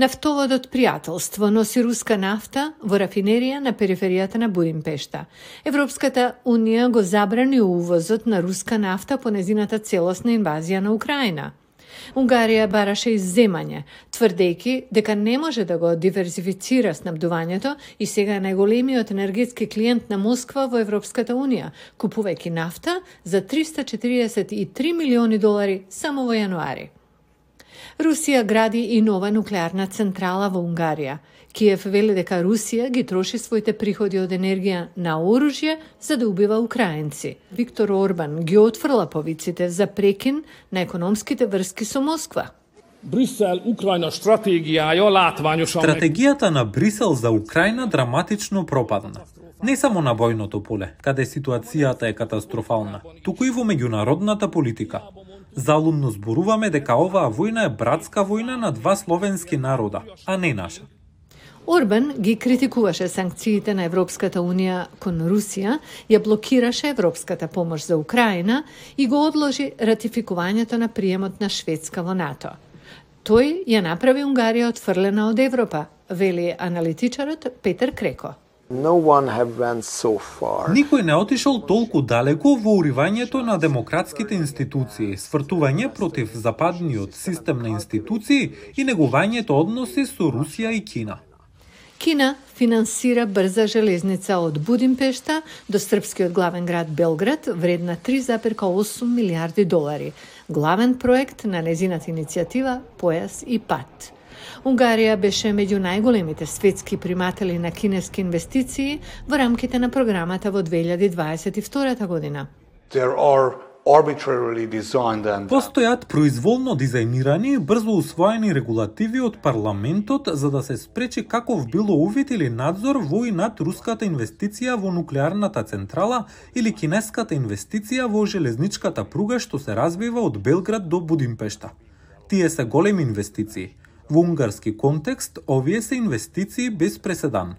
Нафтоводот Пријателство носи руска нафта во рафинерија на периферијата на Будимпешта. Европската Унија го забрани увозот на руска нафта по незината целосна инвазија на Украина. Унгарија бараше изземање, тврдејќи дека не може да го диверсифицира снабдувањето и сега е најголемиот енергетски клиент на Москва во Европската Унија, купувајќи нафта за 343 милиони долари само во јануари. Русија гради и нова нуклеарна централа во Унгарија. Киев вели дека Русија ги троши своите приходи од енергија на оружје за да убива украинци. Виктор Орбан ги отфрла повиците за прекин на економските врски со Москва. Брисел, Украина стратегија латвањо Стратегијата на Брисел за Украина драматично пропадна. Не само на војното поле, каде ситуацијата е катастрофална, туку и во меѓународната политика. Залумно зборуваме дека оваа војна е братска војна на два словенски народа, а не наша. Орбан ги критикуваше санкциите на Европската Унија кон Русија, ја блокираше европската помош за Украина и го одложи ратификувањето на приемот на Шведска во НАТО. Тој ја направи Унгарија отфрлена од Европа, вели аналитичарот Петер Креко. No one have went so far. Никој не отишол толку далеку во уривањето на демократските институции, свртување против западниот систем на институции и негувањето односи со Русија и Кина. Кина финансира брза железница од Будимпешта до српскиот главен град Белград, вредна 3,8 милиарди долари. Главен проект на незината иницијатива Појас и пат. Унгарија беше меѓу најголемите светски приматели на кинески инвестиции во рамките на програмата во 2022 година. There are arbitrarily designed and Постојат произволно дизајнирани и брзо усвоени регулативи од парламентот за да се спречи каков било увид или надзор во и над руската инвестиција во нуклеарната централа или кинеската инвестиција во железничката пруга што се развива од Белград до Будимпешта. Тие се големи инвестиции Во унгарски контекст, овие се инвестиции без преседан.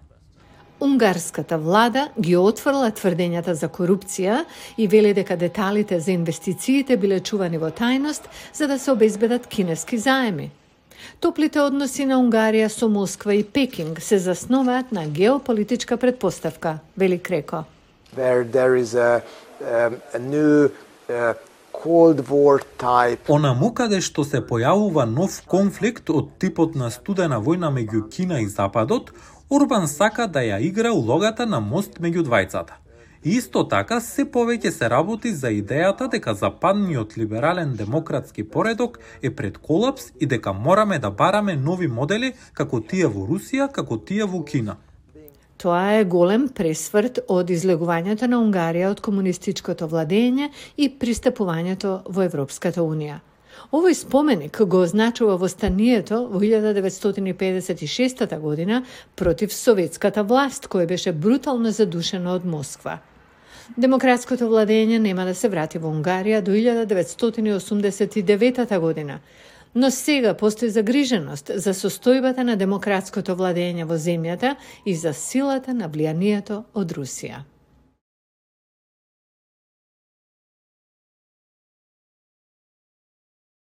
Унгарската влада ги отфрла тврдењата за корупција и вели дека деталите за инвестициите биле чувани во тајност за да се обезбедат кинески заеми. Топлите односи на Унгарија со Москва и Пекинг се засноваат на геополитичка предпоставка, вели Креко. Where there is a, um, a new uh, Cold War type. Онаму каде што се појавува нов конфликт од типот на студена војна меѓу Кина и Западот, Орбан сака да ја игра улогата на мост меѓу двајцата. Исто така се повеќе се работи за идејата дека западниот либерален демократски поредок е пред колапс и дека мораме да бараме нови модели како тие во Русија, како тие во Кина. Тоа е голем пресврт од излегувањето на Унгарија од комунистичкото владење и пристапувањето во Европската Унија. Овој споменик го означува востанието во 1956 година против советската власт, која беше брутално задушена од Москва. Демократското владење нема да се врати во Унгарија до 1989 година, Но сега постои загриженост за состојбата на демократското владење во земјата и за силата на влијанието од Русија.